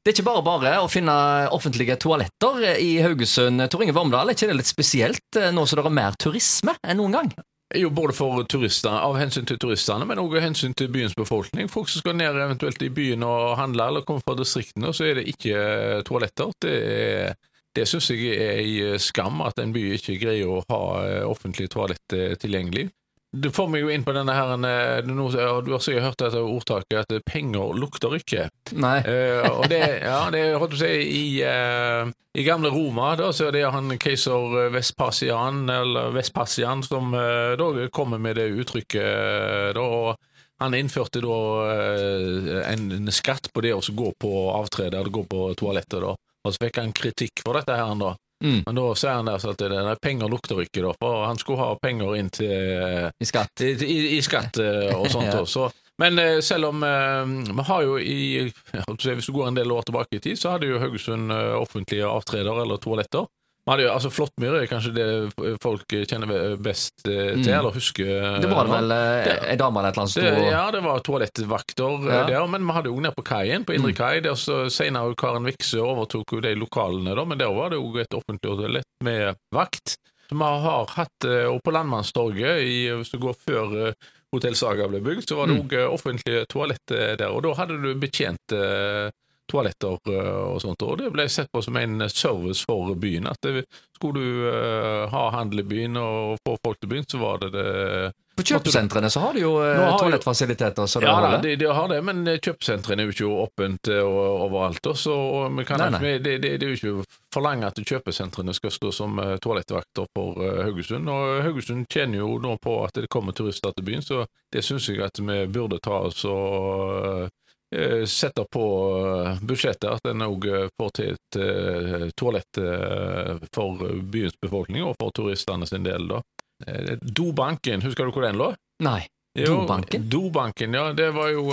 Det er ikke bare bare å finne offentlige toaletter i Haugesund. Tor Inge Vormdal, er ikke det litt spesielt eh, nå som det er mer turisme enn noen gang? Jo, både for turister, av hensyn til turistene, men også av hensyn til byens befolkning. Folk som skal ned eventuelt i byen og handle, eller kommer fra distriktene, så er det ikke toaletter. Det, er, det syns jeg er en skam at en by ikke greier å ha eh, offentlige toaletter tilgjengelig. Du får meg jo inn på denne her eh, Du, har sikkert hørt dette ordtaket at penger lukter ikke. Nei. uh, og det, ja, det holdt på å si i, uh, i gamle Roma da, så er det han keiser Vespasian, eller Vespasian, som uh, da kommer med det uttrykket. da, og han innførte da en skatt på det å gå på avtrede, eller gå på toalettet. da, Og så fikk han kritikk for dette her. da, Mm. Men da sier han der at det, det, penger lukter ikke, da, for han skulle ha penger inn til I skatt, i, i, i skatt eh, og sånt ja. også. Men eh, selv om eh, vi har jo i Hvis du går en del år tilbake i tid, så hadde jo Haugesund offentlige avtreder eller toaletter. Jo, altså Flåttmyr er kanskje det folk kjenner best eh, til, mm. eller husker. Det var vel eh, ei dame eller et eller annet sted? Ja, det var toalettvakter eh, ja. der. Men vi hadde jo nede på kaien, på Indre mm. kai. Der så Senere Karen Vikse overtok jo de lokalene, da, men der var det jo et offentlig toalett med vakt. Så vi har hatt, og på Landmannstorget, hvis du går før Hotell Saga ble bygd, så var det òg mm. offentlige toalett der. Og da hadde du betjent toaletter eh, og sånt. Og det ble sett på som en service for byen. At det, skulle du uh, ha handel i byen og få folk til byen, så var det det På kjøpesentrene så har de jo har toalettfasiliteter. Så ja, da, de, de, har det, men kjøpesentrene er jo ikke åpent overalt. Så vi kan, nei, nei. Det, det, det, er jo ikke forlange at kjøpesentrene skal stå som toalettvakter for Haugesund. Og Haugesund tjener jo nå på at det kommer turister til byen, så det syns jeg at vi burde ta oss og Eh, setter på eh, budsjettet at en òg eh, får til et toalett for byens befolkning og for turistene sin del. da. Dobanken, husker du hvor den lå? Nei. Dobanken? Jo, Dobanken, ja. Det var jo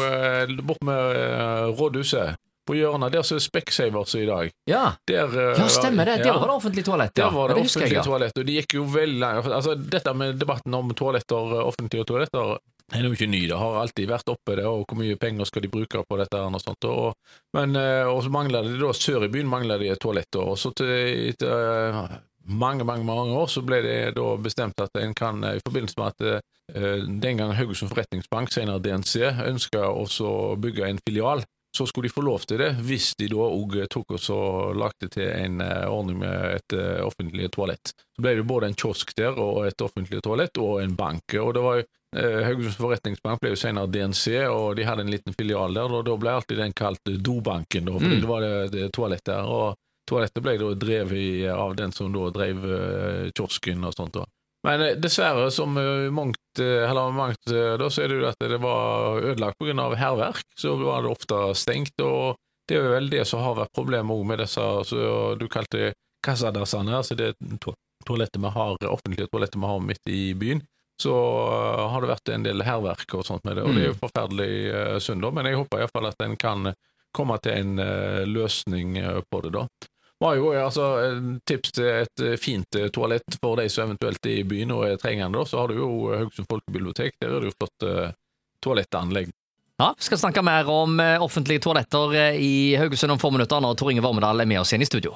bort med rådhuset. På hjørnet der så er Specsavers i dag. Ja, der, ja stemmer det. Der ja. var det offentlig toalett. Ja. Der var det, det offentlig toalett, og de gikk jo veldig altså, Dette med debatten om toaletter, offentlige toaletter, det er jo ikke ny, det har alltid vært oppe, det, og hvor mye penger skal de bruke på dette. og sånt. Og, men, eh, og så mangler de da, Sør i byen mangler de toaletter. og så til, etter eh, mange mange, mange år så ble det da bestemt at en kan, eh, i forbindelse med at den gang Haugesund Forretningsbank, senere DNC, ønska å bygge en filial, så skulle de få lov til det hvis de da òg tok og så lagde til en ordning med et offentlig toalett. Så ble det både en kiosk der og et offentlig toalett og en bank. og det var jo Haugesunds Forretningsbank ble jo senere DNC, og de hadde en liten filial der. og Da ble alltid den kalt Dobanken, da, fordi mm. det var det, det toalett der. og Toalettet ble da drevet av den som da drev uh, kiosken og sånt. da. Men uh, dessverre, som uh, mangt, eller mangt da, så er det jo at det var ødelagt pga. hærverk. Så var det ofte stengt. og Det er vel det som har vært problemet med disse så du kalte kassadassene, altså det toalettet vi har, offentlige toalettet vi har midt i byen så uh, har det vært en del hærverk og sånt med det, og det er jo mm. forferdelig uh, synd, da, men jeg håper iallfall at en kan komme til en uh, løsning uh, på det, da. Var jo altså tips til et fint toalett for de som eventuelt er i byen og er trengende, da, så har du jo Haugesund folkebibliotek, der er det jo flott toalettanlegg. Ja, vi skal snakke mer om offentlige toaletter i Haugesund om få minutter når Tor Inge Vormedal er med oss igjen i studio.